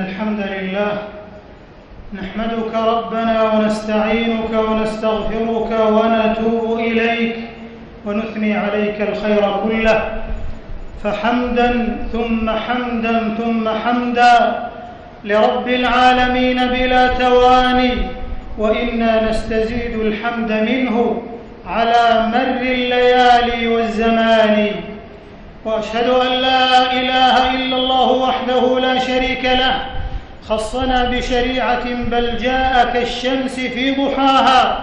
الحمد لله. نحمدك ربنا ونستعينك ونستغفرك ونتوب إليك ونثني عليك الخير كله. فحمدا ثم حمدا ثم حمدا لرب العالمين بلا تواني. وإنا نستزيد الحمد منه على مر الليالي والزمان. وأشهد أن لا إله إلا الله وحده لا شريك له خصنا بشريعة بل جاء كالشمس في ضحاها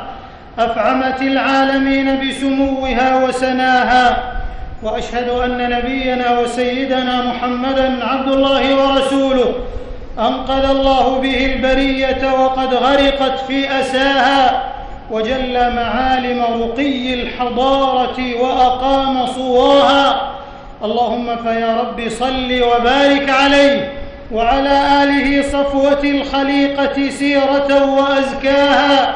أفعمت العالمين بسموها وسناها وأشهد أن نبينا وسيدنا محمدا عبد الله ورسوله أنقذ الله به البرية وقد غرقت في أساها وجل معالم رقي الحضارة وأقام صواها. اللهم فيا رب صل وبارك عليه وعلى آله صفوة الخليقة سيرة وأزكاها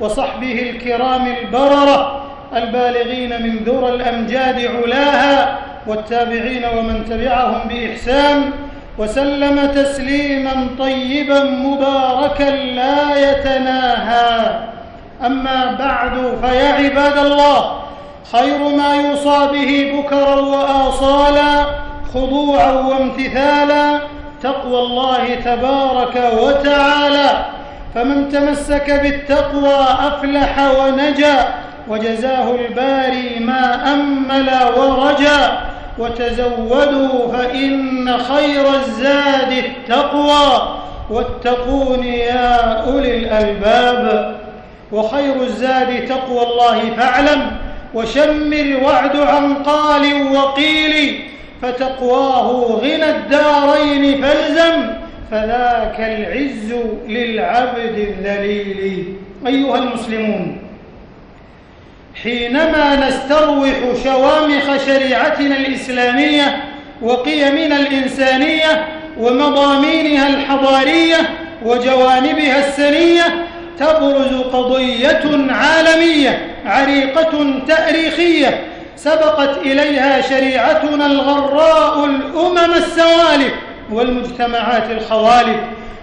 وصحبه الكرام البررة البالغين من ذرى الأمجاد علاها والتابعين ومن تبعهم بإحسان وسلم تسليما طيبا مباركا لا يتناهى. أما بعد فيا عباد الله خير ما يوصى به بكرا وآصالا خضوعا وامتثالا تقوى الله تبارك وتعالى. فمن تمسك بالتقوى أفلح ونجا وجزاه الباري ما أمل ورجا. وتزودوا فإن خير الزاد التقوى. واتقون يا أولي الألباب. وخير الزاد تقوى الله فاعلم. وشم الوعد عن قال وقيل فتقواه غنى الدارين فالزم فذاك العز للعبد الذليل. أيها المسلمون حينما نستروح شوامخ شريعتنا الإسلامية وقيمنا الإنسانية ومضامينها الحضارية وجوانبها السنية تبرز قضية عالمية عريقة تأريخية سبقت إليها شريعتنا الغراء الأمم السوالف والمجتمعات الخوالف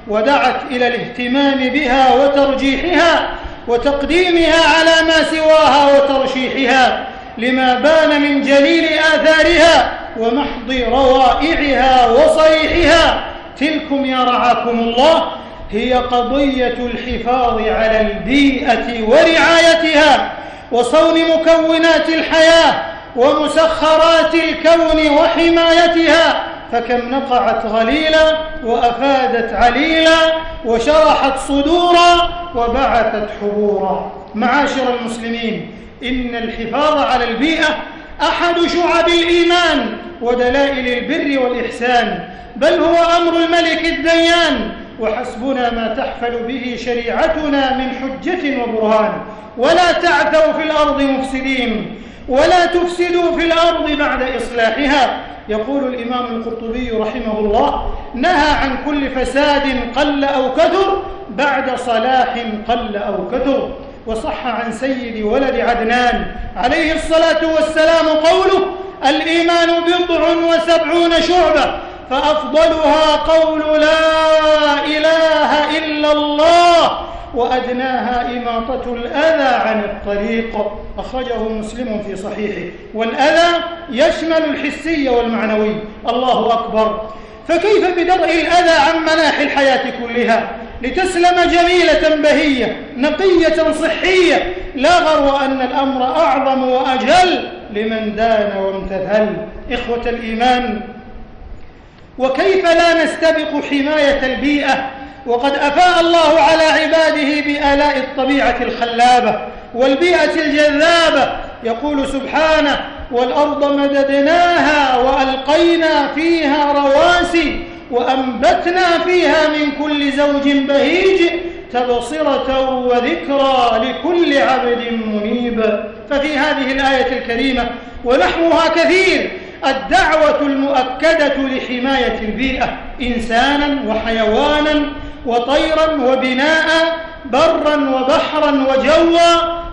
ودعت إلى الاهتمام بها وترجيحها وتقديمها على ما سواها وترشيحها لما بان من جليل آثارها ومحض روائعها وصريحها. تلكم يا رعاكم الله هي قضية الحفاظ على البيئة ورعايتها. وصون مكونات الحياة ومسخرات الكون وحمايتها فكم نقعت غليلا وأفادت عليلا وشرحت صدورا وبعثت حبورا. معاشر المسلمين إن الحفاظ على البيئة أحد شعب الإيمان ودلائل البر والإحسان بل هو أمر الملك الديان وحسبنا ما تحفل به شريعتنا من حجة وبرهان. ولا تعثوا في الأرض مفسدين. ولا تفسدوا في الأرض بعد إصلاحها. يقول الإمام القرطبي رحمه الله نهى عن كل فساد قل أو كثر بعد صلاح قل أو كثر. وصح عن سيد ولد عدنان عليه الصلاة والسلام قوله الإيمان بضع وسبعون شعبة. فأفضلها قول لا إله إلا الله وأدناها إماطة الأذى عن الطريق. أخرجه مسلم في صحيحه. والأذى يشمل الحسي والمعنوي. الله أكبر. فكيف بدرء الأذى عن مناحي الحياة كلها؟ لتسلم جميلة بهية نقية صحية. لا غرو أن الأمر أعظم وأجل لمن دان وامتثل. إخوة الإيمان وكيف لا نستبق حماية البيئة؟ وقد أفاء الله على عباده بآلاء الطبيعة الخلابة والبيئة الجذابة. يقول سبحانه والأرض مددناها وألقينا فيها رواسي وأنبتنا فيها من كل زوج بهيج تبصرة وذكرى لكل عبد منيب. ففي هذه الآية الكريمة ونحوها كثير الدعوة المؤكدة لحماية البيئة إنسانا وحيوانا وطيرا وبناء برا وبحرا وجوا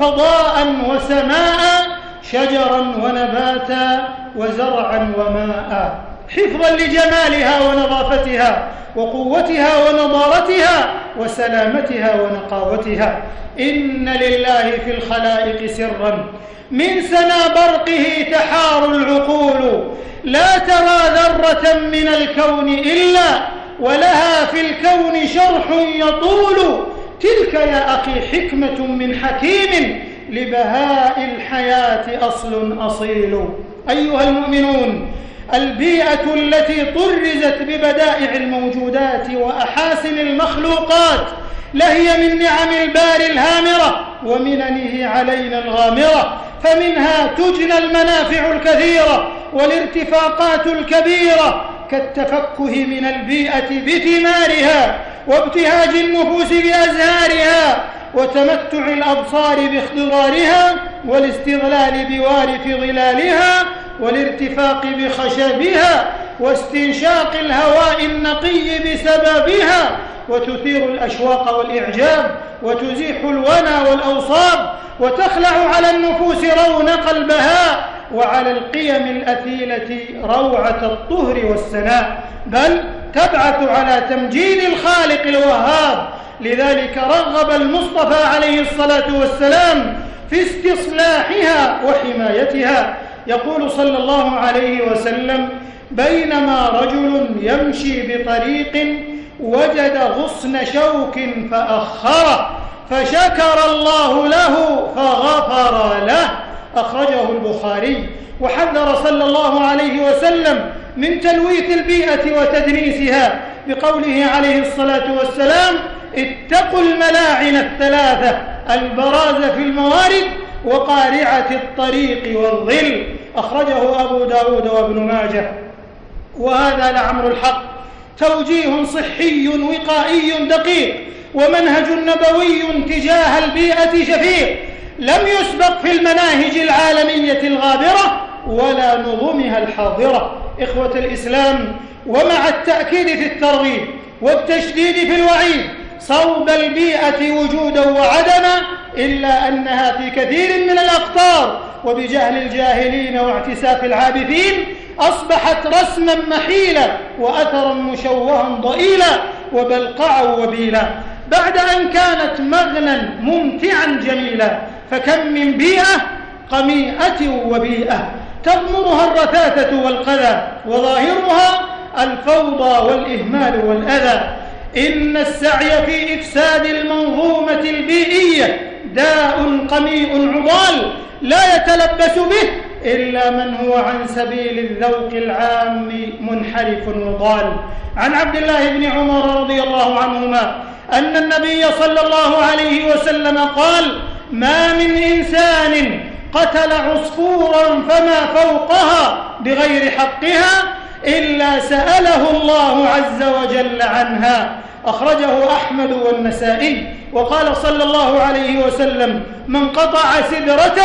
فضاء وسماء شجرا ونباتا وزرعا وماء. حفظا لجمالها ونظافتها وقوتها ونضارتها وسلامتها ونقاوتها. إن لله في الخلائق سرا. من سنا برقه تحار العقول. لا ترى ذرة من الكون إلا ولها في الكون شرح يطول. تلك يا أخي حكمة من حكيم لبهاء الحياة أصل أصيل. أيها المؤمنون البيئة التي طرزت ببدائع الموجودات وأحاسن المخلوقات لهي من نعم البار الهامرة ومننه علينا الغامرة. فمنها تجنى المنافع الكثيرة والارتفاقات الكبيرة كالتفكه من البيئة بثمارها وابتهاج النفوس بأزهارها وتمتع الأبصار باخضرارها والاستظلال بوارث ظلالها والارتفاق بخشبها واستنشاق الهواء النقي بسببها وتثير الأشواق والإعجاب وتزيح الونى والأوصاب وتخلع على النفوس رونق البهاء وعلى القيم الأثيلة روعة الطهر والسناء بل تبعث على تمجيد الخالق الوهاب. لذلك رغب المصطفى عليه الصلاة والسلام في استصلاحها وحمايتها. يقول صلى الله عليه وسلم بينما رجل يمشي بطريق وجد غصن شوك فأخره فشكر الله له فغفر له. أخرجه البخاري وحذر صلى الله عليه وسلم من تلويث البيئة وتدنيسها بقوله عليه الصلاة والسلام اتقوا الملاعن الثلاثة البراز في الموارد وقارعة الطريق والظل. أخرجه أبو داود وابن ماجه. وهذا لعمر الحق. توجيه صحي وقائي دقيق ومنهج نبوي تجاه البيئة شفيق. لم يسبق في المناهج العالمية الغابرة ولا نظمها الحاضرة. إخوة الإسلام ومع التأكيد في الترغيب والتشديد في الوعيد صوب البيئة وجودا وعدما إلا أنها في كثير من الأقطار وبجهل الجاهلين واعتساف العابثين أصبحت رسما محيلا وأثرا مشوها ضئيلا وبلقعا وبيلا. بعد أن كانت مغنى ممتعا جميلا فكم من بيئة قميئة وبيئة. تغمرها الرثاثة والقذى وظاهرها الفوضى والإهمال والأذى. إن السعي في إفساد المنظومة البيئية داء قميء عضال لا يتلبس به إلا من هو عن سبيل الذوق العام منحرف وضال. عن عبد الله بن عمر رضي الله عنهما أن النبي صلى الله عليه وسلم قال ما من إنسان قتل عصفورا فما فوقها بغير حقها إلا سأله الله عز وجل عنها أخرجه أحمد والنسائي. وقال صلى الله عليه وسلم من قطع سدرة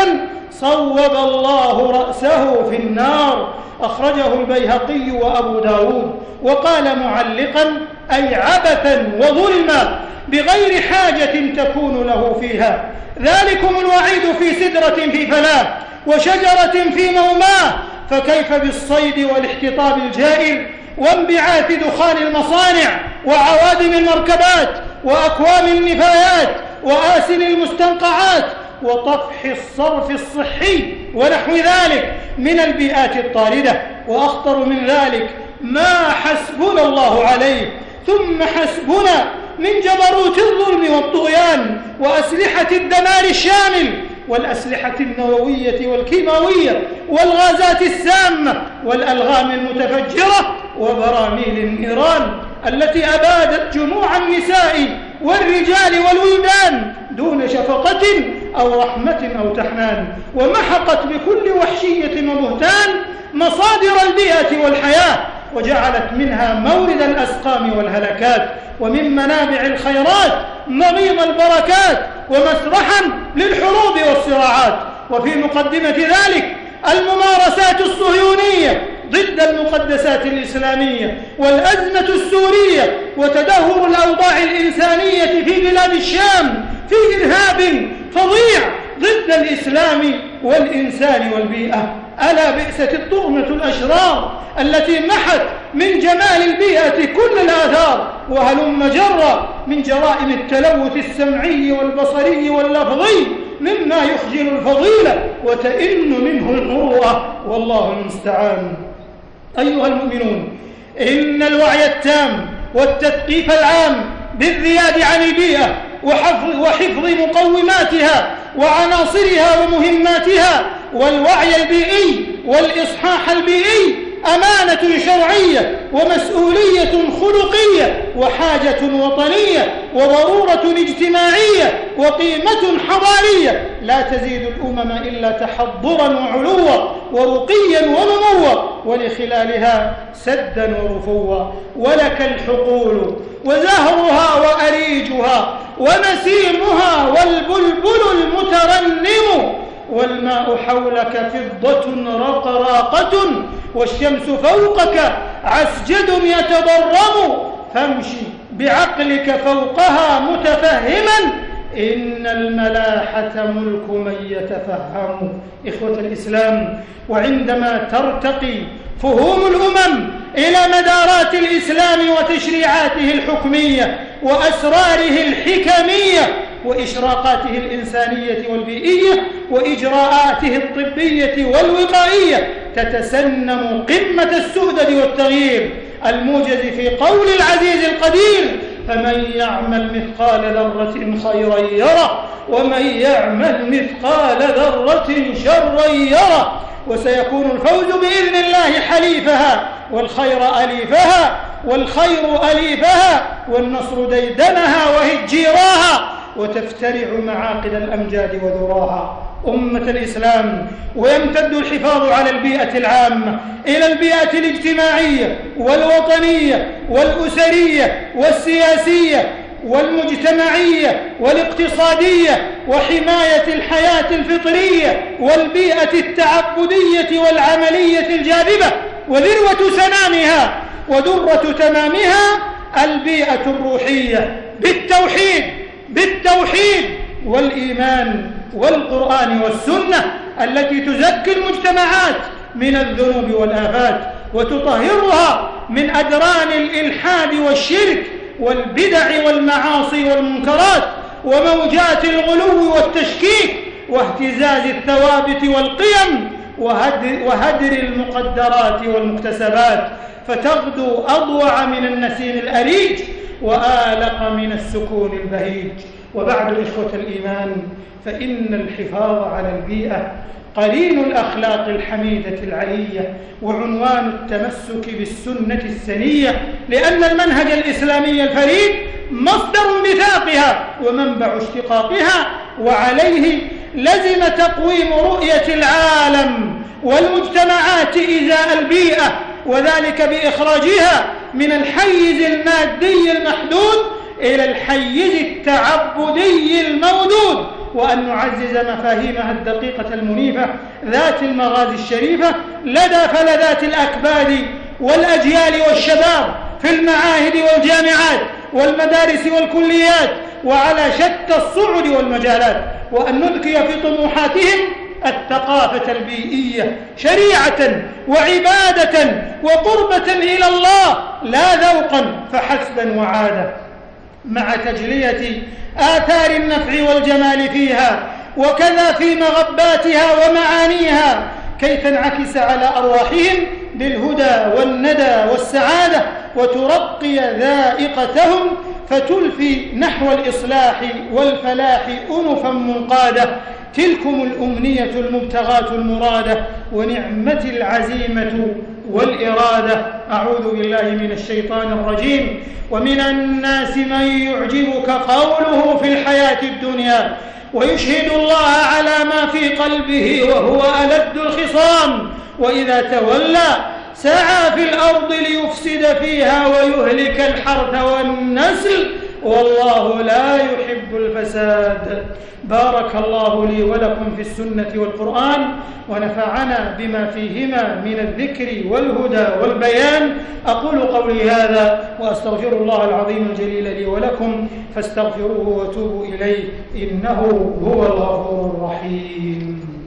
صوب الله رأسه في النار. أخرجه البيهقي وأبو داود. وقال معلقا أي عبثا وظلما بغير حاجة تكون له فيها. ذلكم الوعيد في سدرة في فلاة وشجرة في موماه فكيف بالصيد والاحتطاب الجائر وانبعاث دخان المصانع وعوادم المركبات وأكوام النفايات وآسن المستنقعات وطفح الصرف الصحي ونحو ذلك من البيئات الطاردة. وأخطر من ذلك ما حسبنا الله عليه ثم حسبنا من جبروت الظلم والطغيان وأسلحة الدمار الشامل والأسلحة النووية والكيماوية والغازات السامة والألغام المتفجرة وبراميل النيران التي أبادت جموع النساء والرجال والولدان دون شفقة أو رحمة أو تحنان ومحقت بكل وحشية وبهتان مصادر البيئة والحياة وجعلت منها مورد الأسقام والهلكات ومن منابع الخيرات نظيم البركات ومسرحا للحروب والصراعات. وفي مقدمة ذلك الممارسات الصهيونية ضد المقدسات الإسلامية والأزمة السورية وتدهور الأوضاع الإنسانية في بلاد الشام في إرهاب فظيع ضد الإسلام والإنسان والبيئة. ألا بئست الطغمة الأشرار التي محت من جمال البيئة كل الآثار وهلم جرى من جرائم التلوث السمعي والبصري واللفظي مما يخجل الفضيلة وتئن منه المروءة والله المستعان. أيها المؤمنون إن الوعي التام والتثقيف العام بالزياد عن البيئة وحفظ, وحفظ مقوماتها وعناصرها ومهماتها والوعي البيئي والإصحاح البيئي أمانة شرعية ومسؤولية خلقية وحاجة وطنية وضرورة اجتماعية وقيمة حضارية لا تزيد الأمم إلا تحضرا وعلوا ورقيا ونموا ولخلالها سدا ورفوا. ولك الحقول وزهرها وأريجها ونسيمها والبلبل المترنم والماء حولك فضة رقراقة والشمس فوقك عسجد يتضرم. فامشي بعقلك فوقها متفهما. إن الملاحة ملك من يتفهم. إخوة الإسلام وعندما ترتقي فهوم الأمم إلى مدارات الإسلام وتشريعاته الحكمية وأسراره الحكمية وإشراقاته الإنسانية والبيئية وإجراءاته الطبية والوقائية تتسنم قمة السؤدد والتغيير الموجز في قول العزيز القدير فمن يعمل مثقال ذرة خيرا يره ومن يعمل مثقال ذرة شرا يره. وسيكون الفوز بإذن الله حليفها والخير أليفها والخير أليفها والنصر ديدنها وهجيراها. وتفترع معاقد الأمجاد وذراها. أمة الإسلام ويمتد الحفاظ على البيئة العامة إلى البيئة الاجتماعية والوطنية والأسرية والسياسية والمجتمعية والاقتصادية وحماية الحياة الفطرية والبيئة التعبدية والعملية الجاذبة وذروة سنامها ودرة تمامها البيئة الروحية بالتوحيد. بالتوحيد والإيمان والقرآن والسنة التي تزكي المجتمعات من الذنوب والآفات وتطهرها من أدران الإلحاد والشرك والبدع والمعاصي والمنكرات وموجات الغلو والتشكيك واهتزاز الثوابت والقيم وهدر, وهدر المقدرات والمكتسبات فتغدو أضوع من النسيم الأريج وآلق من السكون البهيج. وبعد إخوة الإيمان فإن الحفاظ على البيئة قرين الأخلاق الحميدة العلية وعنوان التمسك بالسنة السنية لأن المنهج الإسلامي الفريد مصدر ميثاقها ومنبع اشتقاقها وعليه لزم تقويم رؤية العالم والمجتمعات إزاء البيئة وذلك بإخراجها من الحيز المادي المحدود إلى الحيز التعبدي المودود وأن نعزز مفاهيمها الدقيقة المنيفة ذات المغازي الشريفة لدى فلذات الأكباد والأجيال والشباب في المعاهد والجامعات والمدارس والكليات وعلى شتى الصعد والمجالات وأن نذكي في طموحاتهم الثقافة البيئية شريعة وعبادة وقربة إلى الله لا ذوقا فحسبا وعادة مع تجلية آثار النفع والجمال فيها وكذا في مغباتها ومعانيها كي تنعكس على أرواحهم بالهدى والندى والسعادة وترقي ذائقتهم فتلفي نحو الإصلاح والفلاح أنفا منقادة تلكم الأمنية المبتغاة المرادة ونعمة العزيمة والإرادة. أعوذ بالله من الشيطان الرجيم. ومن الناس من يعجبك قوله في الحياة الدنيا ويشهد الله على ما في قلبه وهو ألد الخصام. وإذا تولى سعى في الأرض ليفسد فيها ويهلك الحرث والنسل والله لا يحب الفساد. بارك الله لي ولكم في السنة والقرآن ونفعنا بما فيهما من الذكر والهدى والبيان. أقول قولي هذا وأستغفر الله العظيم الجليل لي ولكم فاستغفروه وتوبوا إليه إنه هو الغفور الرحيم.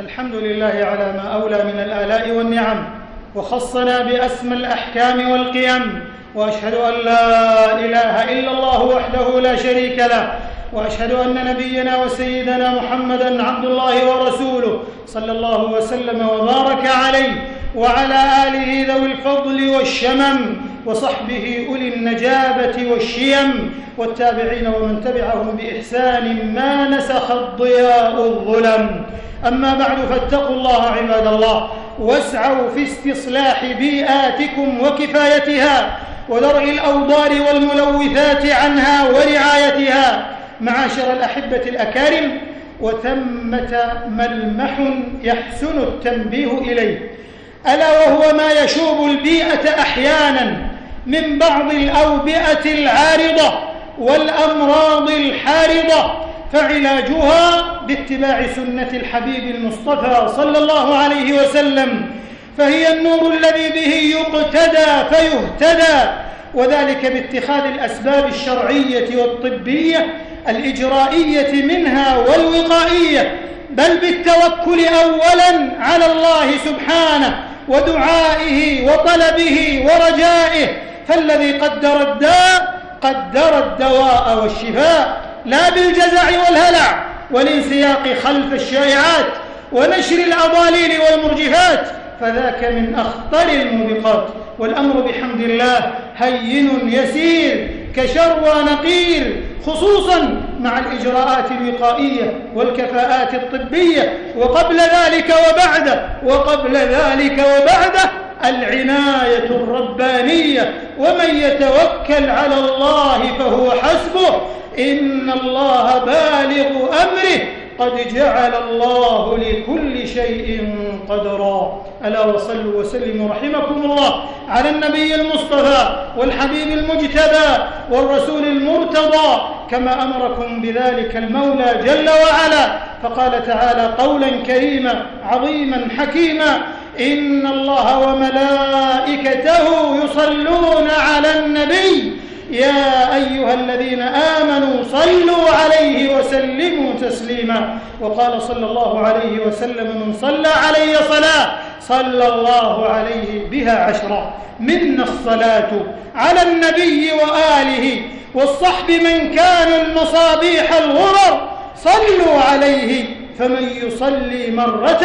الحمد لله على ما أولى من الآلاء والنعم وخصنا بأسمى الأحكام والقيم وأشهد أن لا إله إلا الله وحده لا شريك له وأشهد أن نبينا وسيدنا محمدا عبد الله ورسوله صلى الله وسلم وبارك عليه وعلى آله ذوي الفضل والشمم وصحبه أولي النجابة والشيم والتابعين ومن تبعهم بإحسان ما نسخ الضياء الظلم. أما بعد فاتقوا الله عباد الله واسعوا في استصلاح بيئاتكم وكفايتها ودرء الأوضار والملوثات عنها ورعايتها. معاشر الأحبة الأكارم وثمة ملمح يحسن التنبيه إليه. ألا وهو ما يشوب البيئة أحيانا من بعض الأوبئة العارضة والأمراض الحارضة فعلاجها باتباع سنة الحبيب المصطفى صلى الله عليه وسلم فهي النور الذي به يقتدى فيهتدى وذلك باتخاذ الأسباب الشرعية والطبية الإجرائية منها والوقائية بل بالتوكل أولا على الله سبحانه ودعائه وطلبه ورجائه فالذي قدر الداء قدر الدواء والشفاء لا بالجزع والهلع والانسياق خلف الشائعات ونشر الأضاليل والمرجفات فذاك من أخطر الموبقات. والأمر بحمد الله هين يسير كشروى نقير خصوصا مع الإجراءات الوقائية والكفاءات الطبية وقبل ذلك وبعده وقبل ذلك وبعده العناية الربانية ومن يتوكل على الله فهو حسبه. إن الله بالغ أمره قد جعل الله لكل شيء قدرا. ألا وصلوا وسلموا رحمكم الله على النبي المصطفى والحبيب المجتبى والرسول المرتضى كما أمركم بذلك المولى جل وعلا. فقال تعالى قولا كريما عظيما حكيما إن الله وملائكته يصلون على النبي. يا أيها الذين آمنوا صلوا عليه وسلموا تسليما. وقال صلى الله عليه وسلم من صلى علي صلاة صلى الله عليه بها عشرا منا الصلاة على النبي وآله والصحب من كانوا المصابيح الغرر. صلوا عليه فمن يصلي مرة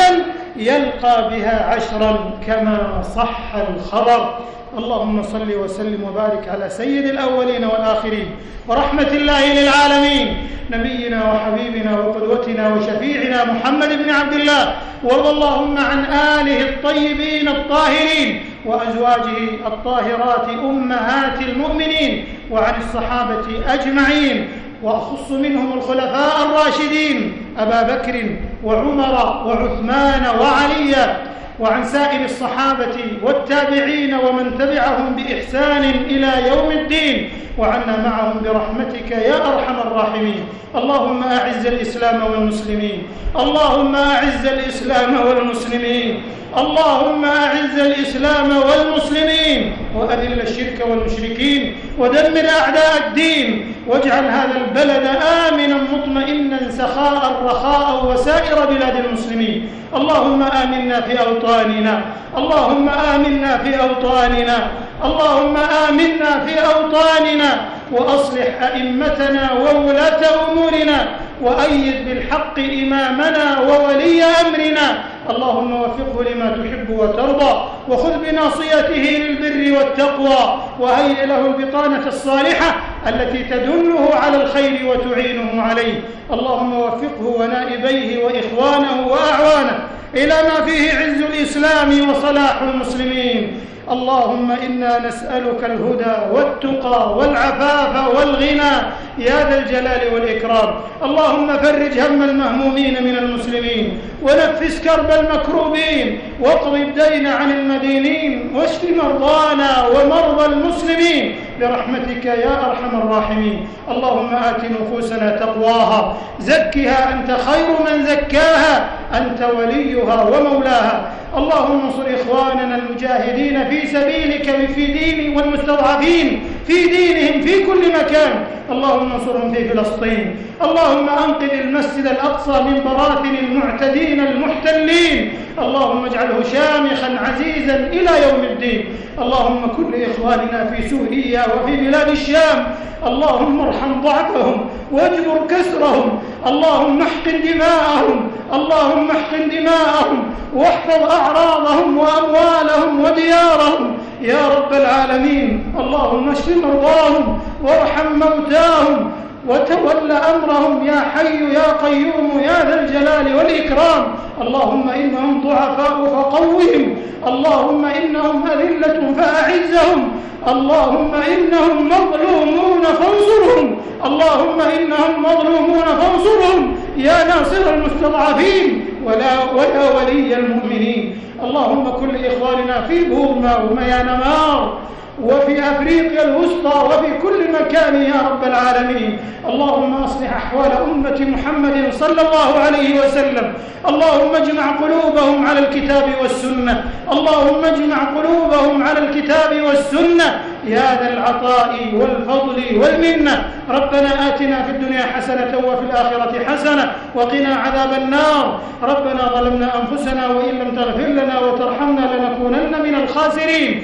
يلقى بها عشرا كما صح الخبر. اللهم صل وسلم وبارك على سيد الأولين والآخرين. ورحمة الله للعالمين. نبينا وحبيبنا وقدوتنا وشفيعنا محمد بن عبد الله. وارض اللهم عن آله الطيبين الطاهرين. وأزواجه الطاهرات أمهات المؤمنين. وعن الصحابة أجمعين. وأخص منهم الخلفاء الراشدين أبا بكر وعمر وعثمان وعليا وعن سائر الصحابة والتابعين ومن تبعهم بإحسان إلى يوم الدين وعنا معهم برحمتك يا أرحم الراحمين. اللهم أعز الإسلام والمسلمين. اللهم أعز الإسلام والمسلمين. اللهم أعز الإسلام والمسلمين وأذل الشرك والمشركين ودمر أعداء الدين واجعل هذا البلد آمنا مطمئنا سخاء رخاء وسائر بلاد المسلمين. اللهم آمنا في أوطاننا. اللهم آمنا في أوطاننا. اللهم آمنا في أوطاننا. وأصلح أئمتنا وولاة أمورنا. وأيد بالحق إمامنا وولي أمرنا. اللهم وفقه لما تحب وترضى وخذ بناصيته للبر والتقوى وهيئ له البطانة الصالحة التي تدله على الخير وتعينه عليه. اللهم وفقه ونائبيه وإخوانه وأعوانه إلى ما فيه عز الإسلام وصلاح المسلمين. اللهم إنا نسألك الهدى والتقى والعفاف والغنى يا ذا الجلال والإكرام. اللهم فرج هم المهمومين من المسلمين ونفس كرب المكروبين واقض الدين عن المدينين واشف مرضانا ومرضى المسلمين برحمتك يا أرحم الراحمين. اللهم آت نفوسنا تقواها زكها أنت خير من زكاها أنت وليها ومولاها. اللهم انصر إخواننا المجاهدين في سبيلك في دين والمستضعفين في دينهم في كل مكان. اللهم انصرهم في فلسطين. اللهم أنقذ المسجد الأقصى من براثن المعتدين المحتلين. اللهم اجعله شامخا عزيزا إلى يوم الدين. اللهم كن لاخواننا في سوريا وفي بلاد الشام. اللهم ارحم ضعفهم واجبر كسرهم. اللهم احقن دماءهم اللهم احقن دماءهم واحفظ أعراضهم وأموالهم وديارهم. يا رب العالمين اللهم اشف مرضاهم وارحم موتاهم. وتول أمرهم يا حي يا قيوم يا ذا الجلال والإكرام. اللهم إنهم ضعفاء فقوهم. اللهم إنهم أذلة فأعزهم. اللهم إنهم مظلومون فانصرهم. اللهم إنهم مظلومون فانصرهم. يا ناصر المستضعفين ولا ويا ولي المؤمنين. اللهم كل إخواننا في بورما وميانمار وفي أفريقيا الوسطى وفي كل مكان يا رب العالمين. اللهم أصلح أحوال أمة محمد صلى الله عليه وسلم. اللهم اجمع قلوبهم على الكتاب والسنة. اللهم اجمع قلوبهم على الكتاب والسنة. يا ذا العطاء والفضل والمنة. ربنا آتنا في الدنيا حسنة وفي الآخرة حسنة وقنا عذاب النار. ربنا ظلمنا أنفسنا وإن لم تغفر لنا وترحمنا لنكونن من الخاسرين.